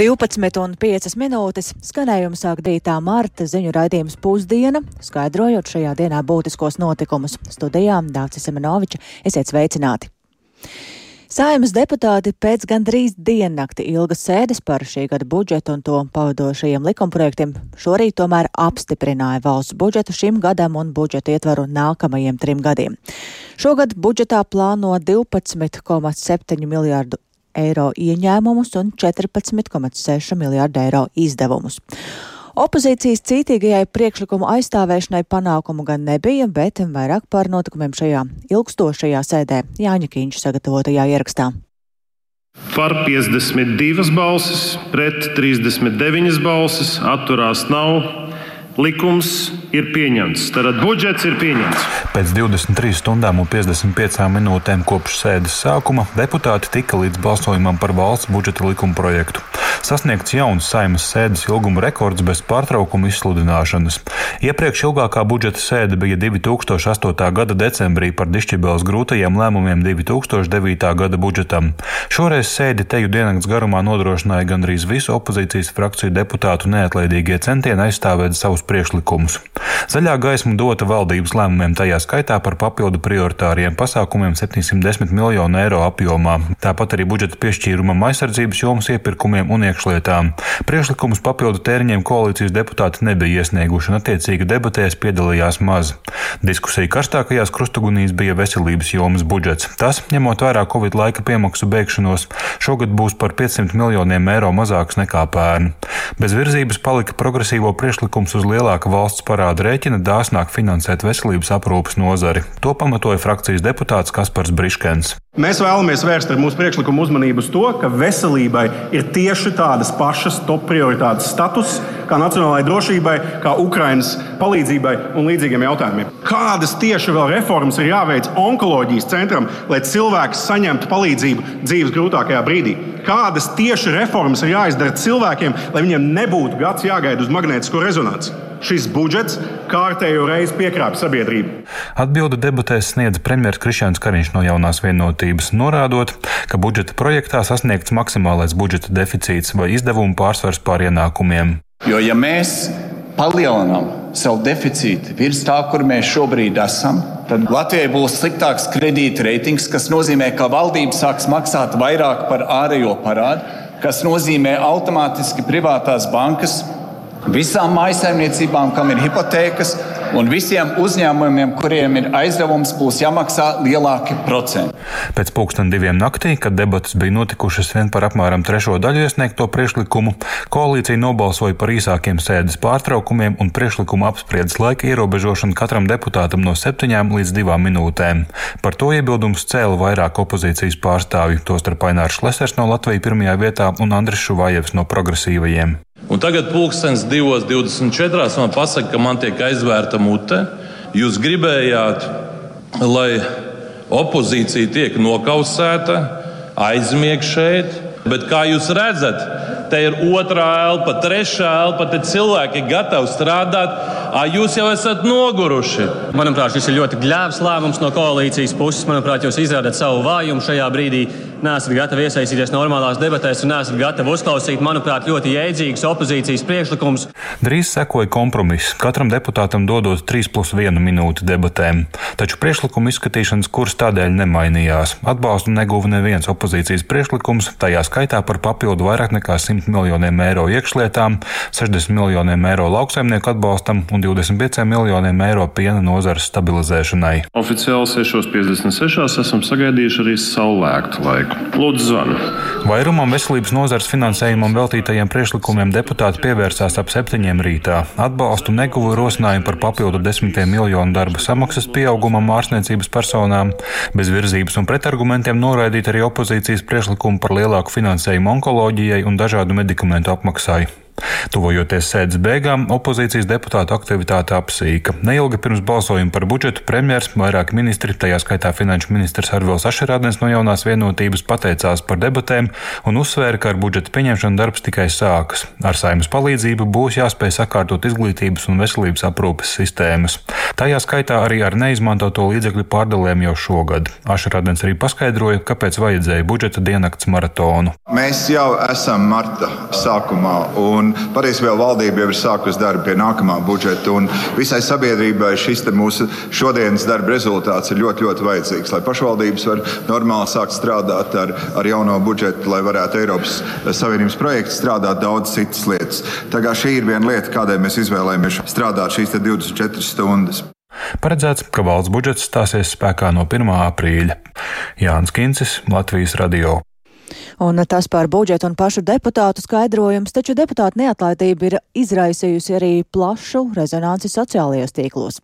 12,5 minūtes skanējumu sāk 9. marta ziņu raidījums pusdiena, skaidrojot šajā dienā būtiskos notikumus. Studijām Dācis Semenoviča, esiet sveicināti! Saimas deputāti pēc gandrīz diennakti ilgas sēdes par šī gada budžetu un to pavadošajiem likumprojektiem šorīt tomēr apstiprināja valsts budžetu šim gadam un budžetu ietvaru nākamajiem trim gadiem. Šogad budžetā plāno 12,7 miljārdu eiro ieņēmumus un 14,6 miljārdu eiro izdevumus. Opozīcijas cītīgajai priekšlikumu aizstāvēšanai panākumu gan nebija, bet vairāk par notikumiem šajā ilgstošajā sēdē Jāņa Kīņš sagatavotajā ierakstā. Par 52 balsis, pret 39 balsis, atturās nav. Likums ir pieņemts. Tātad budžets ir pieņemts. Pēc 23 stundām un 55 minūtēm kopš sēdes sākuma deputāti tika līdz balsojumam par valsts budžeta likuma projektu. Sasniegts jauns saimas sēdes ilguma rekords bez pārtraukuma izsludināšanas. Iepriekš ilgākā budžeta sēde bija 2008. gada decembrī par dišķibēles grūtajiem lēmumiem 2009. gada budžetam. Šoreiz sēdi teju diennakts garumā nodrošināja gandrīz visu opozīcijas frakciju deputātu neatlaidīgie centieni aizstāvēt savus savus priekšlikumus. Zaļā gaisma dota valdības lēmumiem, tajā skaitā par papildu prioritāriem pasākumiem 710 miljonu eiro apjomā, tāpat arī budžeta piešķīrumam aizsardzības jomas iepirkumiem un iekšlietām. Priekšlikumus papildu tēriņiem koalīcijas deputāti nebija iesnieguši, un attiecīgi debatēs piedalījās maz. Diskusija karstākajās krustugunīs bija veselības jomas budžets. Tas, ņemot vērā Covid laika piemaksu beigšanos, šogad būs par 500 miljoniem eiro mazāks nekā pērn. Bez virzības palika progresīvo priekšlikums uz lielāka valsts parāda rēķina dāsnāk finansēt veselības aprūpas nozari. To pamatoja frakcijas deputāts Kaspars Briškens. Mēs vēlamies vērst ar mūsu priekšlikumu uzmanību uz to, ka veselībai ir tieši tādas pašas top prioritātes status kā nacionālajai drošībai, kā Ukraiņas palīdzībai un līdzīgiem jautājumiem. Kādas tieši vēl reformas ir jāveic onkoloģijas centram, lai cilvēks saņemtu palīdzību dzīves grūtākajā brīdī? Kādas tieši reformas ir jāizdara cilvēkiem, lai viņiem nebūtu gads jāgaida uz magnētisko rezonanci? Šis budžets kārtējo reizi piekrāpa sabiedrību. Atbildi debatēs sniedz premjerministrs Krišņāns Kariņš no jaunās vienotības, norādot, ka budžeta projektā sasniegts maksimālais budžeta deficīts vai izdevumu pārsvars pār ienākumiem. Jo, ja mēs palielinām savu deficītu virs tā, kur mēs šobrīd esam, tad Latvijai būs sliktāks kredīta reitings, kas nozīmē, ka valdība sāks maksāt vairāk par ārējo parādu, kas nozīmē automātiski privātās bankas visām mājsaimniecībām, kam ir hipotēkas, un visiem uzņēmumiem, kuriem ir aizdevums, būs jāmaksā lielāki procenti. Pēc pusdien diviem naktī, kad debatas bija notikušas vien par apmēram trešo daļu iesniegto priekšlikumu, koalīcija nobalsoja par īsākiem sēdes pārtraukumiem un priekšlikumu apspriedas laika ierobežošanu katram deputātam no septiņām līdz divām minūtēm. Par to iebildums cēla vairāk opozīcijas pārstāvju, tostarp Ainārs Lesers no Latvijas pirmajā vietā un Andris Šuvājevs no progresīvajiem. Un tagad pulkstenis 2.24. man pasaka, ka man tiek aizvērta mute. Jūs gribējāt, lai opozīcija tiek nokausēta, aizmieg šeit, bet kā jūs redzat, te ir otrā elpa, trešā elpa, te cilvēki ir gatavi strādāt. Jūs jau esat noguruši. Manuprāt, šis ir ļoti gļēvs lēmums no koalīcijas puses. Manuprāt, jūs izrādat savu vājumu šajā brīdī neesat gatavi iesaistīties normālās debatēs un neesat gatavi uzklausīt, manuprāt, ļoti jēdzīgus opozīcijas priekšlikumus. Drīz sekoja kompromiss, katram deputātam dodot 3 plus 1 minūti debatēm. Taču priekšlikumu izskatīšanas kurs tādēļ nemainījās. Atbalstu neguva neviens opozīcijas priekšlikums, tajā skaitā par papildu vairāk nekā 100 miljoniem eiro iekšlietām, 60 miljoniem eiro lauksaimnieku atbalstam un 25 miljoniem eiro piena nozares stabilizēšanai. Oficiāli 6.56 esam sagaidījuši arī saulēktu laiku. Lūdzu, zvanu. Vairumam veselības nozares finansējumam veltītajiem priekšlikumiem deputāti pievērsās ap septiņiem rītā. Atbalstu neguva rosinājumu par papildu desmitiem miljonu darba samaksas pieaugumam ārstniecības personām, bez virzības un pretargumentiem noraidīt arī opozīcijas priekšlikumu par lielāku finansējumu onkoloģijai un dažādu medikamentu apmaksai. Tuvojoties sēdes beigām, opozīcijas deputātu aktivitāte apsīka. Neilgi pirms balsojuma par budžetu premjers, vairāki ministri, tajā skaitā finanšu ministrs Arvils Ašerādens no jaunās vienotības pateicās par debatēm un uzsvēra, ka ar budžeta pieņemšanu darbs tikai sākas. Ar saimas palīdzību būs jāspēj sakārtot izglītības un veselības aprūpes sistēmas. Tajā skaitā arī ar neizmantoto līdzekļu pārdalēm jau šogad. Ašerādens arī paskaidroja, kāpēc vajadzēja budžeta diennakts maratonu. Mēs jau esam marta sākumā. Un patiesībā valdība jau ir sākusi darbu pie nākamā budžeta. Visai sabiedrībai šis mūsu šodienas darba rezultāts ir ļoti, ļoti vajadzīgs, lai pašvaldības var normāli sākt strādāt ar, ar jauno budžetu, lai varētu Eiropas Savienības projekts strādāt daudz citas lietas. Tā kā šī ir viena lieta, kādēļ mēs izvēlējāmies strādāt šīs 24 stundas. Paredzēts, ka valsts budžets stāsies spēkā no 1. aprīļa. Jānis Kincis, Latvijas radio. Un tas par budžetu un pašu deputātu skaidrojums, taču deputāta neatlaidība ir izraisījusi arī plašu rezonanci sociālajos tīklos.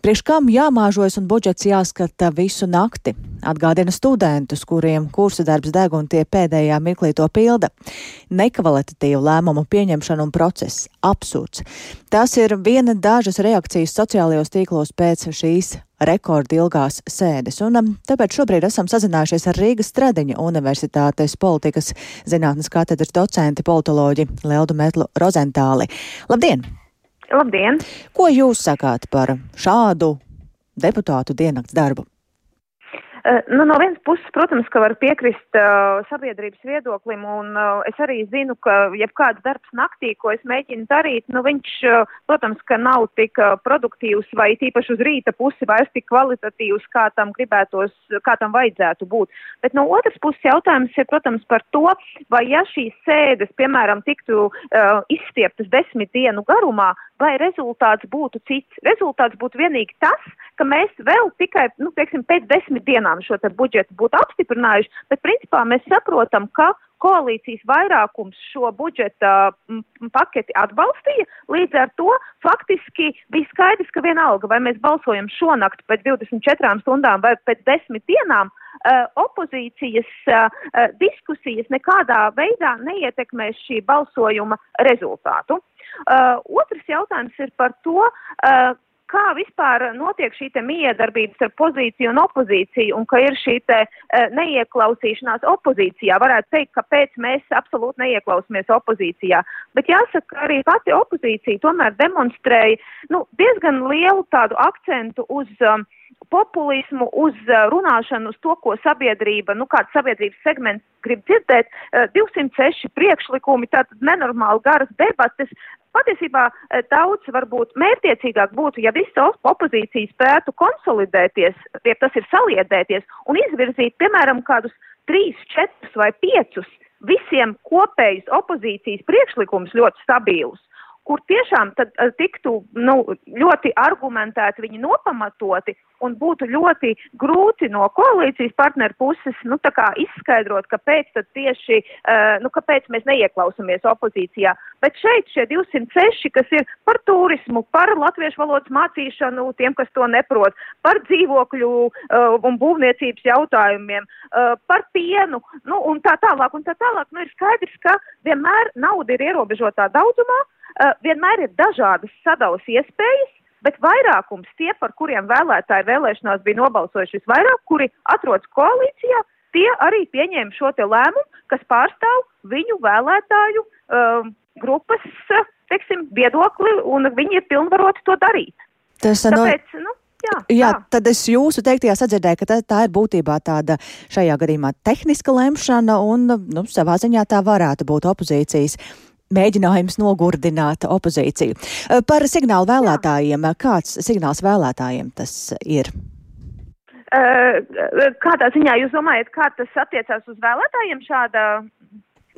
Priekš kam jāmāžojas un budžets jāskata visu nakti? Atgādina studentus, kuriem kursa darbs deg un tie pēdējā mirklī to pilda. Nekvalitatīvu lēmumu pieņemšana un process - absurds. Tas ir viena dažas reakcijas sociālajos tīklos pēc šīs rekordilgās sēdes. Un um, tāpēc šobrīd esam sazinājušies ar Rīgas Stradiņa Universitātes politikas zinātnes katedras docenti politoloģi Leldu Metlu Rozentāli. Labdien! Labdien! Ko jūs sakāt par šādu deputātu diennakts darbu? Uh, nu, no vienas puses, protams, ka var piekrist uh, sabiedrības viedoklim, un uh, es arī zinu, ka jebkāds darbs naktī, ko es mēģinu darīt, nu, viņš, uh, protams, ka nav tik uh, produktīvs vai tīpaši uz rīta pusi vairs tik kvalitatīvs, kā tam gribētos, kā tam vajadzētu būt. Bet no otras puses jautājums ir, protams, par to, vai ja šīs sēdes, piemēram, tiktu uh, izstieptas desmit dienu garumā, vai rezultāts būtu cits. Rezultāts būtu vienīgi tas, ka mēs vēl tikai, nu, teiksim, pēc desmit dienām šo te budžetu būtu apstiprinājuši, bet principā mēs saprotam, ka koalīcijas vairākums šo budžeta paketi atbalstīja. Līdz ar to faktiski bija skaidrs, ka vienalga, vai mēs balsojam šonakt pēc 24 stundām vai pēc 10 dienām, uh, opozīcijas uh, diskusijas nekādā veidā neietekmēs šī balsojuma rezultātu. Uh, otrs jautājums ir par to, kā vispār notiek šī miedarbība starp pozīciju un opozīciju, un ka ir šī te, uh, neieklausīšanās opozīcijā. Varētu teikt, kāpēc mēs absolūti neieklausāmies opozīcijā. Bet jāsaka, ka arī pati opozīcija tomēr demonstrēja nu, diezgan lielu tādu akcentu uz um, populismu, uz runāšanu, uz to, ko sabiedrība, nu kāds sabiedrības segments grib dzirdēt, 206 uh, priekšlikumi, tātad nenormāli garas debates, Patiesībā daudz varbūt mērtiecīgāk būtu, ja visa opozīcija spētu konsolidēties, ja tas ir saliedēties un izvirzīt, piemēram, kādus trīs, četrus vai piecus visiem kopējus opozīcijas priekšlikumus ļoti stabilus kur tiešām tad uh, tiktu nu, ļoti argumentēti viņi nopamatoti un būtu ļoti grūti no koalīcijas partneru puses nu, izskaidrot, kāpēc tieši, uh, nu, kāpēc mēs neieklausāmies opozīcijā. Bet šeit šie 206, kas ir par turismu, par latviešu valodas mācīšanu tiem, kas to neprot, par dzīvokļu uh, un būvniecības jautājumiem, par pienu, nu, un tā tālāk, un tā tālāk, nu, ir skaidrs, ka vienmēr nauda ir ierobežotā daudzumā, vienmēr ir dažādas sadalas iespējas, bet vairākums tie, par kuriem vēlētāji vēlēšanās bija nobalsojuši visvairāk, kuri atrodas koalīcijā, tie arī pieņēma šo te lēmumu, kas pārstāv viņu vēlētāju um, grupas, teiksim, viedokli, un viņi ir pilnvaroti to darīt. Tas Tāpēc, no... nu, Jā, Jā, tad es jūsu teiktajā sadzirdēju, ka tā, tā ir būtībā tāda šajā gadījumā tehniska lemšana, un nu, savā ziņā tā varētu būt opozīcijas mēģinājums nogurdināt opozīciju. Eh, par signālu vēlētājiem, kāds signāls vēlētājiem tas ir? Eh, kādā ziņā jūs domājat, kā tas attiecās uz vēlētājiem šāda?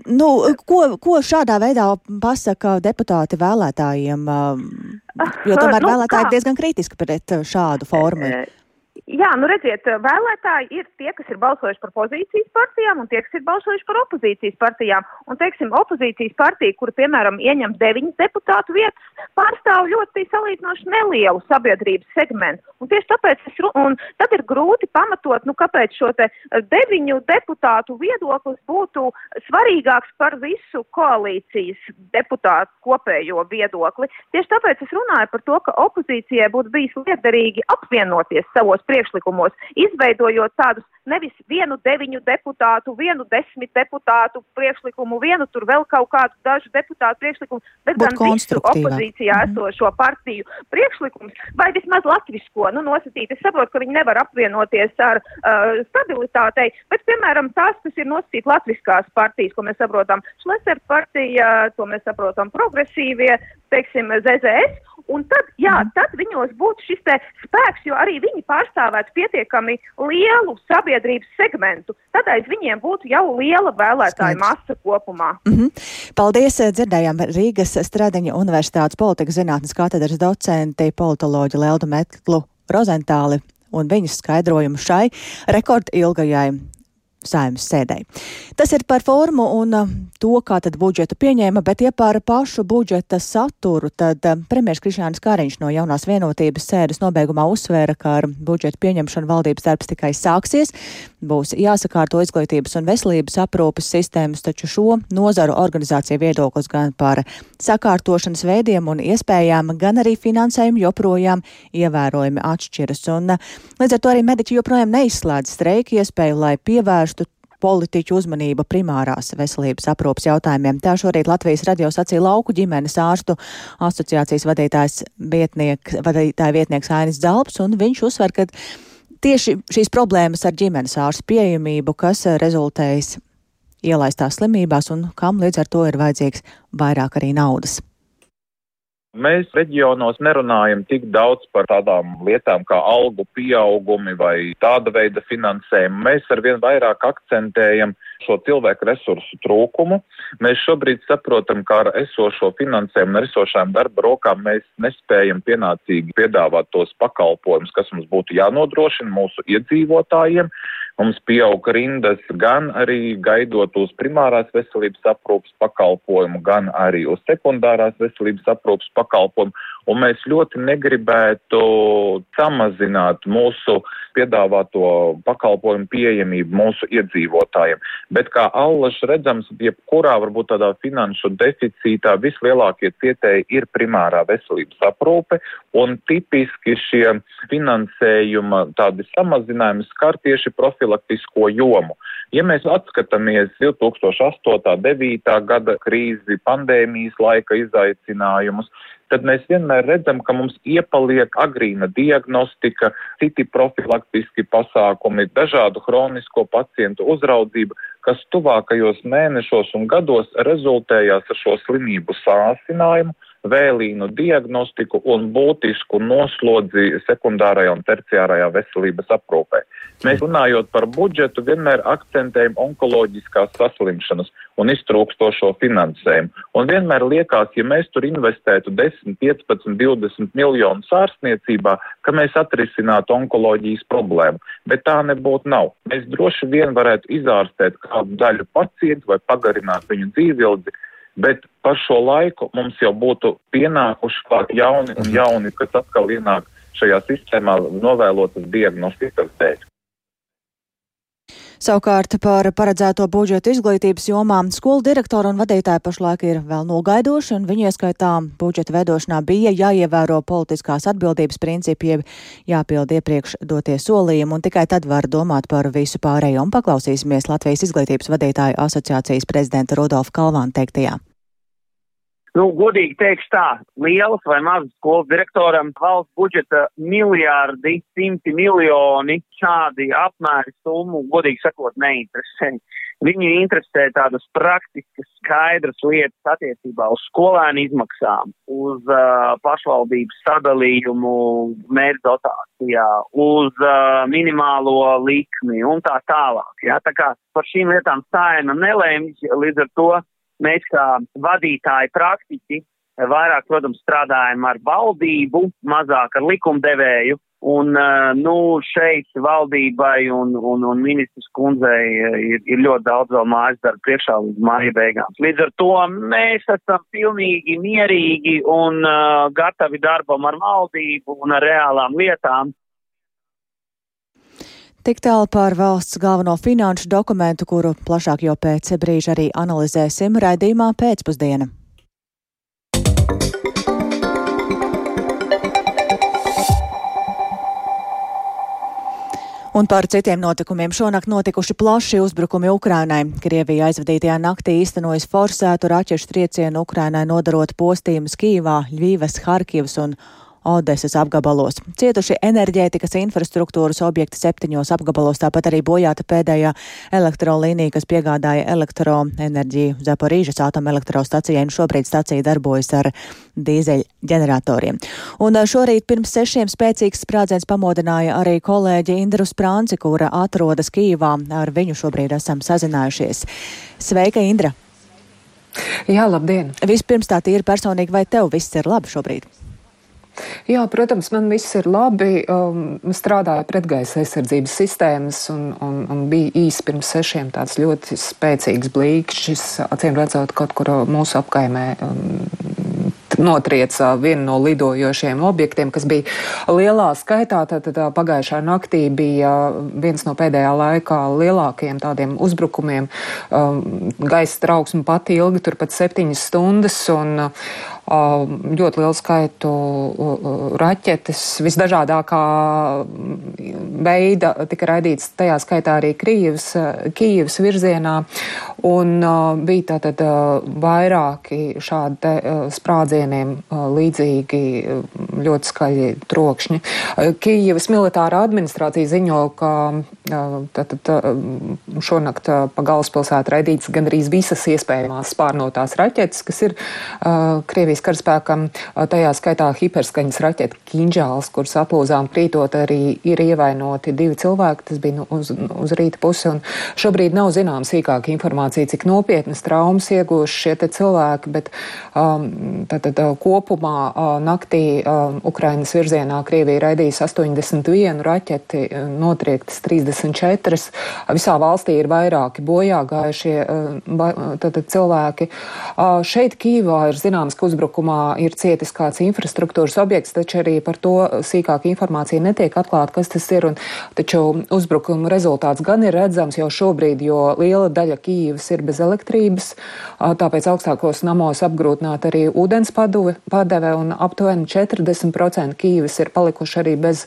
Nu, ko, ko šādā veidā pasaka deputāti vēlētājiem? Eh, jo tomēr nu, vēlētāji ir diezgan kritiski pret šādu formu. Jā, nu redziet, vēlētāji ir tie, kas ir balsojuši par pozīcijas partijām un tie, kas ir balsojuši par opozīcijas partijām. Un, teiksim, opozīcijas partija, kura, piemēram, ieņem deviņas deputātu vietas, pārstāv ļoti salīdzinoši nelielu sabiedrības segmentu. Un tieši tāpēc es, un tad ir grūti pamatot, nu, kāpēc šo te deviņu deputātu viedoklis būtu svarīgāks par visu koalīcijas deputātu kopējo viedokli. Tieši tāpēc es runāju par to, ka opozīcijai būtu bijis liederīgi apvienoties savos priekšlikumos, izveidojot tādus nevis vienu deviņu deputātu, vienu desmit deputātu priekšlikumu, vienu tur vēl kaut kādu dažu deputātu priekšlikumu, bet Būt gan visu opozīcijā Mhm. esošo partiju priekšlikums, vai vismaz latvisko, nu, nosacīt. Es saprotu, ka viņi nevar apvienoties ar uh, stabilitātei, bet, piemēram, tās, kas ir nosacīt latviskās partijas, ko mēs saprotam, Šleser partija, to mēs saprotam progresīvie, teiksim, ZZS, un tad, jā, tad viņos būtu šis spēks, jo arī viņi pārstāvētu pietiekami lielu sabiedrības segmentu. Tad aiz viņiem būtu jau liela vēlētāja masa kopumā. Mm -hmm. Paldies! Dzirdējām Rīgas Stradiņa Universitātes politikas zinātnes katedras docenti, politoloģi Leldu Metlu Rozentāli un viņas skaidrojumu šai rekordilgajai saimnes sēdēji. Tas ir par formu un uh, to, kā tad budžetu pieņēma, bet ja par pašu budžeta saturu, tad uh, premjers Krišānis Kariņš no jaunās vienotības sēdes nobeigumā uzsvēra, ka ar budžetu pieņemšanu valdības darbs tikai sāksies, būs jāsakārto izglītības un veselības aprūpes sistēmas, taču šo nozaru organizācija viedoklis gan par sakārtošanas veidiem un iespējām, gan arī finansējumu joprojām ievērojami atšķiras. Un, uh, līdz ar to arī mediķi joprojām neizslēdz streika iespēju, lai pievērstu politiķu uzmanību primārās veselības aprūpas jautājumiem. Tā šorīt Latvijas radio sacīja lauku ģimenes ārstu asociācijas vadītājs vietniek, vadītāja vietnieks Ainis Zalps, un viņš uzsver, ka tieši šīs problēmas ar ģimenes ārstu pieejamību, kas rezultējas ielaistās slimībās un kam līdz ar to ir vajadzīgs vairāk arī naudas. Mēs reģionos nerunājam tik daudz par tādām lietām kā algu pieaugumi vai tāda veida finansējumu. Mēs arvien vairāk akcentējam šo cilvēku resursu trūkumu. Mēs šobrīd saprotam, ka ar esošo finansējumu un esošām darba rokām mēs nespējam pienācīgi piedāvāt tos pakalpojumus, kas mums būtu jānodrošina mūsu iedzīvotājiem. Mums pieaug rindas gan arī gaidot uz primārās veselības aprūpas pakalpojumu, gan arī uz sekundārās veselības aprūpas pakalpojumu. Un mēs ļoti negribētu samazināt mūsu piedāvāto pakalpojumu pieejamību mūsu iedzīvotājiem. Bet kā allaž redzams, jebkurā varbūt tādā finanšu deficītā vislielākie cietēji ir primārā veselības aprūpe, un tipiski šie finansējuma tādi samazinājumi skar tieši profilaktisko jomu. Ja mēs atskatāmies 2008. 9. gada krīzi, pandēmijas laika izaicinājumus, tad mēs vienmēr redzam, ka mums iepaliek agrīna diagnostika, citi profilaktiski pasākumi, dažādu hronisko pacientu uzraudzība, kas tuvākajos mēnešos un gados rezultējās ar šo slimību sāsinājumu, vēlīnu diagnostiku un būtisku noslodzi sekundārajā un terciārajā veselības aprūpē. Mēs runājot par budžetu, vienmēr akcentējam onkoloģiskās saslimšanas un iztrūkstošo finansējumu. Un vienmēr liekas, ja mēs tur investētu 10, 15, 20 miljonus ārstniecībā, ka mēs atrisinātu onkoloģijas problēmu. Bet tā nebūtu nav. Mēs droši vien varētu izārstēt kādu daļu pacientu vai pagarināt viņu dzīvildi, bet par šo laiku mums jau būtu pienākuši klāt jauni un jauni, kas atkal ienāk šajā sistēmā novēlotas diagnostikas dēļ. Savukārt par paredzēto budžetu izglītības jomā skolu direktori un vadītāji pašlaik ir vēl nogaidoši, un viņu ieskaitā budžeta veidošanā bija jāievēro politiskās atbildības principi, jeb jāpild iepriekš dotie solījumi, un tikai tad var domāt par visu pārējo. Un paklausīsimies Latvijas izglītības vadītāju asociācijas prezidenta Rudolfa Kalvāna teiktajā. Nu, godīgi teikšu tā, lielas vai mazas skolas direktoram valsts budžeta miljārdi, simti miljoni šādi apmēri summu, godīgi sakot, neinteresē. Viņu interesē tādas praktiskas, skaidras lietas attiecībā uz skolēnu izmaksām, uz uh, pašvaldības sadalījumu mērķdotācijā, uz uh, minimālo likmi un tā tālāk. Ja? Tā kā par šīm lietām saima nelēmj, līdz ar to mēs kā vadītāji praktiķi vairāk, protams, strādājam ar valdību, mazāk ar likumdevēju, Un, nu, šeit valdībai un, un, un ministrs kundzei ir, ir ļoti daudz vēl mājas darba priekšā līdz māja beigām. Līdz ar to mēs esam pilnīgi mierīgi un uh, gatavi darbam ar valdību un ar reālām lietām. Tik tālu par valsts galveno finanšu dokumentu, kuru plašāk jau pēc brīža arī analizēsim raidījumā pēcpusdiena. Un par citiem notikumiem šonakt notikuši plaši uzbrukumi Ukrainai. Krievija aizvadītajā naktī īstenojas forsētu raķešu triecienu Ukrainai nodarot postījumus Kīvā, Ļvīvas, Harkivas un Odesas apgabalos. Cietuši enerģētikas infrastruktūras objekti septiņos apgabalos, tāpat arī bojāta pēdējā elektrolīnija, kas piegādāja elektroenerģiju Zaporīžas atomelektrostacijai, un šobrīd stacija darbojas ar dīzeļu ģeneratoriem. Un šorīt pirms sešiem spēcīgs sprādziens pamodināja arī kolēģi Indru Sprānci, kura atrodas Kīvā. Ar viņu šobrīd esam sazinājušies. Sveika, Indra! Jā, labdien! Vispirms tā ir personīgi, vai tev viss ir labi šobrīd? Jā, protams, man viss ir labi. Um, strādāju pretgaisa aizsardzības sistēmas un, un, un bija īsi pirms sešiem tāds ļoti spēcīgs blīkšķis, acīm redzot, kaut kur mūsu apkaimē. Um, notrieca vienu no lidojošiem objektiem, kas bija lielā skaitā. Tad, tad pagājušā naktī bija viens no pēdējā laikā lielākajiem tādiem uzbrukumiem. Um, gaisa trauksme pati ilgi, turpat septiņas stundas. Un, ļoti lielu skaitu raķetes, visdažādākā veida tika raidīts tajā skaitā arī Krīvas, Kīvas virzienā, un bija tātad vairāki šādi sprādzieniem līdzīgi ļoti skaļi trokšņi. Kīvas militārā administrācija ziņo, ka tātad šonakt pa galvaspilsētu raidīts gandrīz visas iespējamās spārnotās raķetes, kas ir Krievijas Krievijas karaspēkam, tajā skaitā hiperskaņas raķeta Kinžāls, kuras aplūzām krītot arī ir ievainoti divi cilvēki, tas bija nu, uz, uz rīta pusi, un šobrīd nav zinām sīkāka informācija, cik nopietnas traumas iegūši šie te cilvēki, bet um, tātad kopumā uh, naktī um, Ukrainas virzienā Krievija raidījis 81 raķeti, notriektas 34, visā valstī ir vairāki bojā gājušie uh, tātad cilvēki. Uh, šeit Kīvā ir zināms, ka uzbrukums uzbrukumā ir cietis kāds infrastruktūras objekts, taču arī par to sīkāk informācija netiek atklāta, kas tas ir. Un, taču uzbrukuma rezultāts gan ir redzams jau šobrīd, jo liela daļa Kīivas ir bez elektrības, tāpēc augstākos namos apgrūtināt arī ūdens padeve un aptuveni 40% Kīivas ir palikuši arī bez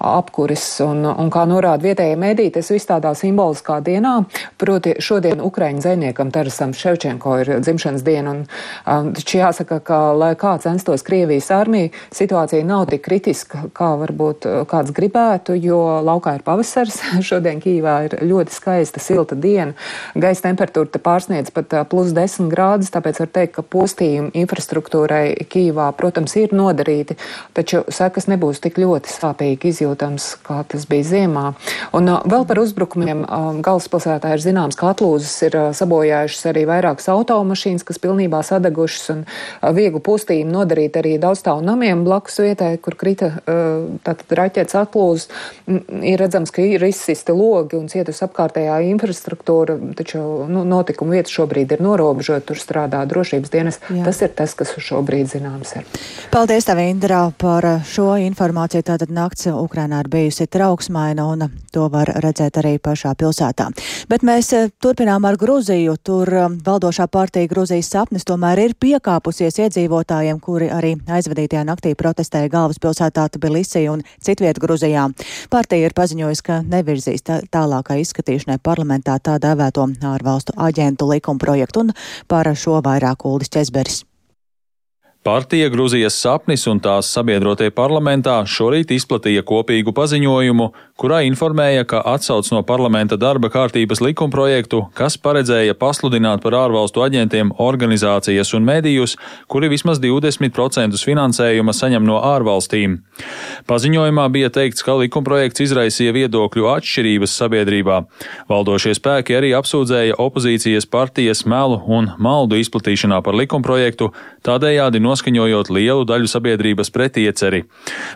apkuris. Un, un kā norāda vietējie mediji, tas viss tādā simboliskā dienā, proti šodien Ukraiņu zvejniekam Tarasam Ševčenko ir dzimšanas diena. Un, um, taču jāsaka, ka, lai kā censtos Krievijas armija, situācija nav tik kritiska, kā varbūt uh, kāds gribētu, jo laukā ir pavasars. šodien Kīvā ir ļoti skaista, silta diena. Gaisa temperatūra pārsniedz pat uh, plus 10 grādus, tāpēc var teikt, ka postījumi infrastruktūrai Kīvā, protams, ir nodarīti, taču sekas nebūs tik ļoti sāpīgi izjūtas izjūtams, kā tas bija ziemā. Un uh, vēl par uzbrukumiem uh, galvaspilsētā ir zināms, ka atlūzas ir uh, sabojājušas arī vairākas automašīnas, kas pilnībā sadegušas un vieglu postījumu nodarīt arī daudzstāvu namiem blakus vietai, kur krita tātad raķetes atlūzas. Ir redzams, ka ir izsisti logi un cietusi apkārtējā infrastruktūra, taču nu, notikuma vieta šobrīd ir norobežota, tur strādā drošības dienas. Jā. Tas ir tas, kas šobrīd zināms ir. Paldies, tev, Indrā, par šo informāciju. Tātad nakts Ukrainā. Ukrainā ir bijusi trauksmaina, un to var redzēt arī pašā pilsētā. Bet mēs eh, turpinām ar Gruziju. Tur eh, valdošā partija Gruzijas sapnis tomēr ir piekāpusies iedzīvotājiem, kuri arī aizvadītajā naktī protestēja galvaspilsētā Tbilisī un citviet Gruzijā. Partija ir paziņojusi, ka nevirzīs tā, tālākai izskatīšanai parlamentā tā dēvēto ārvalstu aģentu likuma projektu, un par šo vairāk Uldis Česberis. Partija Gruzijas sapnis un tās sabiedrotie parlamentā šorīt izplatīja kopīgu paziņojumu, kurā informēja, ka atsauc no parlamenta darba kārtības likumprojektu, kas paredzēja pasludināt par ārvalstu aģentiem organizācijas un medijus, kuri vismaz 20% finansējuma saņem no ārvalstīm. Paziņojumā bija teikts, ka likumprojekts izraisīja viedokļu atšķirības sabiedrībā. Valdošie spēki arī apsūdzēja opozīcijas partijas melu un maldu izplatīšanā par likumprojektu, tādējādi noskaņojot lielu daļu sabiedrības pretieceri.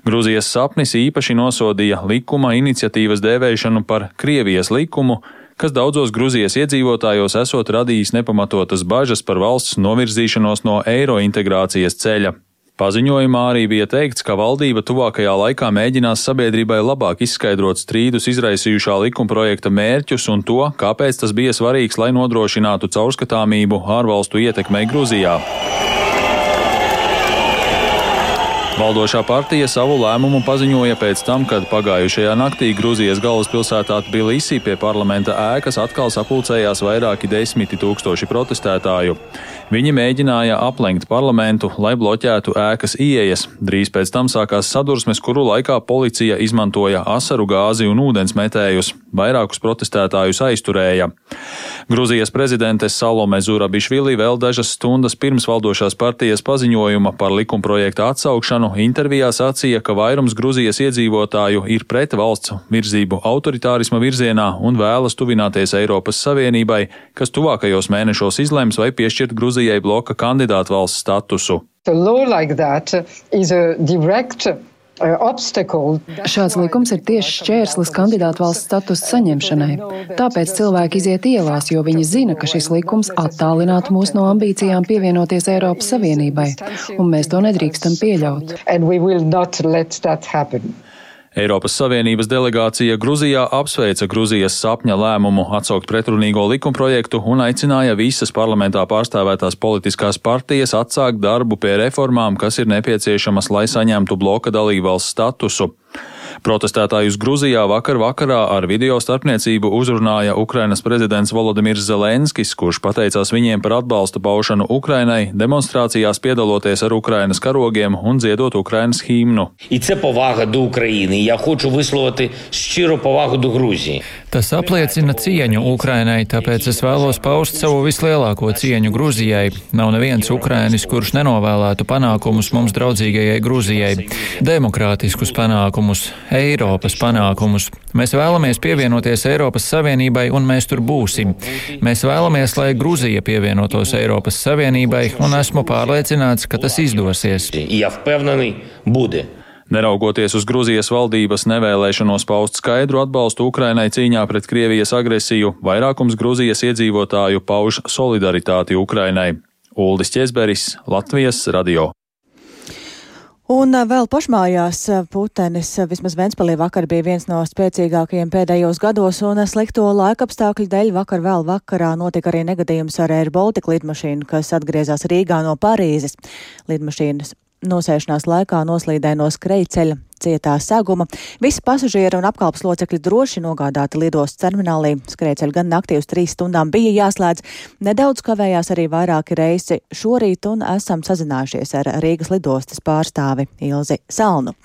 Grūzijas sapnis īpaši nosodīja likuma iniciatīvas dēvēšanu par Krievijas likumu, kas daudzos Grūzijas iedzīvotājos esot radījis nepamatotas bažas par valsts novirzīšanos no eiro integrācijas ceļa. Paziņojumā arī bija teikts, ka valdība tuvākajā laikā mēģinās sabiedrībai labāk izskaidrot strīdus izraisījušā likumprojekta mērķus un to, kāpēc tas bija svarīgs, lai nodrošinātu caurskatāmību ārvalstu ietekmei Grūzijā. Valdošā partija savu lēmumu paziņoja pēc tam, kad pagājušajā naktī Grūzijas galvaspilsētā Tbilisī pie parlamenta ēkas atkal sapulcējās vairāki desmiti tūkstoši protestētāju. Viņi mēģināja aplenkt parlamentu, lai bloķētu ēkas ieejas. Drīz pēc tam sākās sadursmes, kuru laikā policija izmantoja asaru gāzi un ūdens metējus. Vairākus protestētājus aizturēja. Grūzijas prezidente Salome Zurabišvili vēl dažas stundas pirms valdošās partijas paziņojuma par likumprojekta atsaukšanu intervijā sacīja, ka vairums Grūzijas iedzīvotāju ir pret valsts virzību autoritārisma virzienā un vēlas tuvināties Eiropas Savienībai, kas tuvākajos mēnešos izlems vai piešķirt Grūzijas Gruzijai bloka kandidātu valsts statusu. Like uh, Šāds likums ir tieši šķērslis kandidātu valsts statusa saņemšanai. Tāpēc cilvēki iziet ielās, jo viņi zina, ka šis likums attālinātu mūs no ambīcijām pievienoties Eiropas Savienībai, un mēs to nedrīkstam pieļaut. Eiropas Savienības delegācija Gruzijā apsveica Gruzijas sapņa lēmumu atsaukt pretrunīgo likumprojektu un aicināja visas parlamentā pārstāvētās politiskās partijas atsākt darbu pie reformām, kas ir nepieciešamas, lai saņemtu bloka dalībvalsts statusu. Protestētājus Gruzijā vakar vakarā ar video starpniecību uzrunāja Ukrainas prezidents Volodimirs Zelenskis, kurš pateicās viņiem par atbalsta paušanu Ukrainai, demonstrācijās piedaloties ar Ukrainas karogiem un dziedot Ukrainas himnu. Tas apliecina cieņu Ukrainai, tāpēc es vēlos paust savu vislielāko cieņu Grūzijai. Nav neviens Ukrainis, kurš nenovēlētu panākumus mums draudzīgajai Grūzijai, demokrātiskus panākumus, Eiropas panākumus. Mēs vēlamies pievienoties Eiropas Savienībai, un mēs tur būsim. Mēs vēlamies, lai Grūzija pievienotos Eiropas Savienībai, un esmu pārliecināts, ka tas izdosies. Neraugoties uz Grūzijas valdības nevēlēšanos paust skaidru atbalstu Ukrainai cīņā pret Krievijas agresiju, vairākums Grūzijas iedzīvotāju pauž solidaritāti Ukrainai. Uldis Česberis, Latvijas radio. Un vēl pašmājās putenis, vismaz Ventspēlī vakar bija viens no spēcīgākajiem pēdējos gados, un slikto laikapstākļu dēļ vakar vēl vakarā notika arī negadījums ar Air Baltica lidmašīnu, kas atgriezās Rīgā no Parīzes. Lidmašīnas nosēšanās laikā noslīdēja no skrejceļa cietā seguma. Visi pasažieri un apkalpas locekļi droši nogādāti lidostas terminālī. Skrejceļi gan naktī uz trīs stundām bija jāslēdz. Nedaudz kavējās arī vairāki reisi šorīt un esam sazinājušies ar Rīgas lidostas pārstāvi Ilzi Salnu.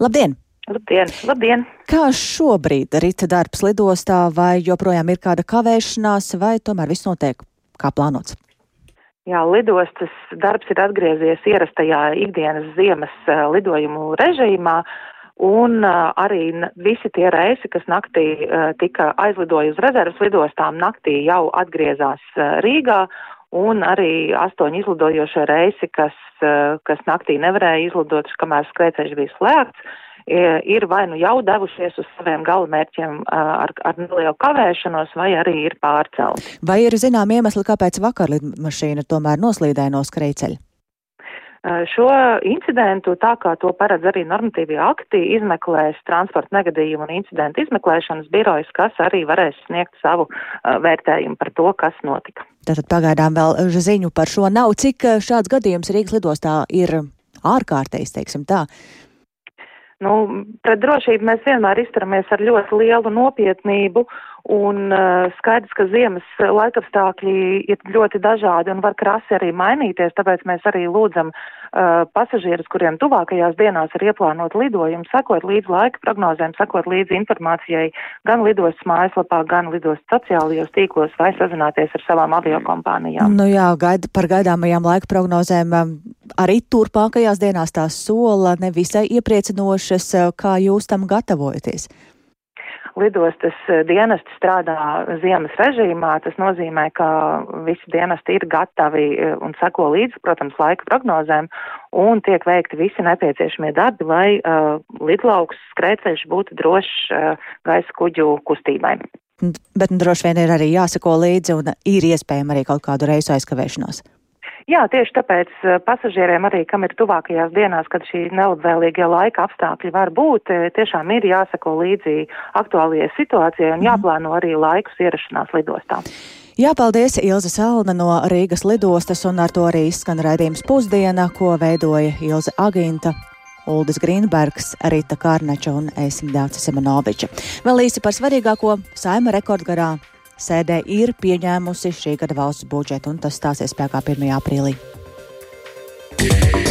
Labdien! Labdien, labdien! Kā šobrīd rīta darbs lidostā, vai joprojām ir kāda kavēšanās, vai tomēr viss notiek kā plānots? Jā, lidostas darbs ir atgriezies ierastajā ikdienas ziemas lidojumu režīmā, un arī visi tie reisi, kas naktī tika aizlidoja uz rezervas lidostām, naktī jau atgriezās Rīgā, un arī astoņi izlidojošie reisi, kas, kas naktī nevarēja izlidot, kamēr skrēceļš bija slēgts ir vai nu jau devušies uz saviem galamērķiem ar, ar nelielu kavēšanos, vai arī ir pārcelti. Vai ir zinām iemesli, kāpēc vakar lidmašīna tomēr noslīdēja no skrejceļa? Šo incidentu, tā kā to paredz arī normatīvie akti, izmeklēs transporta negadījumu un incidentu izmeklēšanas birojas, kas arī varēs sniegt savu vērtējumu par to, kas notika. Tātad pagaidām vēl ziņu par šo nav. Cik šāds gadījums Rīgas lidostā ir ārkārtējs, teiksim tā? Nu, pret drošību mēs vienmēr izturamies ar ļoti lielu nopietnību, un uh, skaidrs, ka ziemas laikapstākļi ir ļoti dažādi un var krasi arī mainīties, tāpēc mēs arī lūdzam uh, pasažierus, kuriem tuvākajās dienās ir ieplānot lidojumu, sekot līdz laika prognozēm, sekot līdz informācijai gan lidostas mājaslapā, gan lidostas sociālajos tīklos vai sazināties ar savām aviokompānijām. Nu jā, gaida par gaidāmajām laika prognozēm. Um, arī turpmākajās dienās tās sola nevisai iepriecinošas, kā jūs tam gatavojaties? Lidostas dienesti strādā ziemas režīmā. Tas nozīmē, ka visi dienesti ir gatavi un seko līdzi, protams, laika prognozēm un tiek veikti visi nepieciešamie darbi, lai uh, lidlauks skrēceļš būtu drošs uh, gaisa kuģu kustībai. Bet nu, droši vien ir arī jāsako līdzi un ir iespējama arī kaut kādu reisu aizkavēšanos. Jā, tieši tāpēc pasažieriem arī, kam ir tuvākajās dienās, kad šī nelabvēlīgie laika apstākļi var būt, tiešām ir jāsako līdzi aktuālajai situācijai un jāplāno arī laikus ierašanās lidostā. Jā, paldies Ilze Salna no Rīgas lidostas, un ar to arī izskan raidījums pusdiena, ko veidoja Ilze Aginta, Uldis Grīnbergs, Rita Kārnača un Esim Dācis Semenoviča. Vēl īsi par svarīgāko saima rekordgarā sēdē ir pieņēmusi šī gada valsts budžetu, un tas stāsies spēkā 1. aprīlī. Yeah.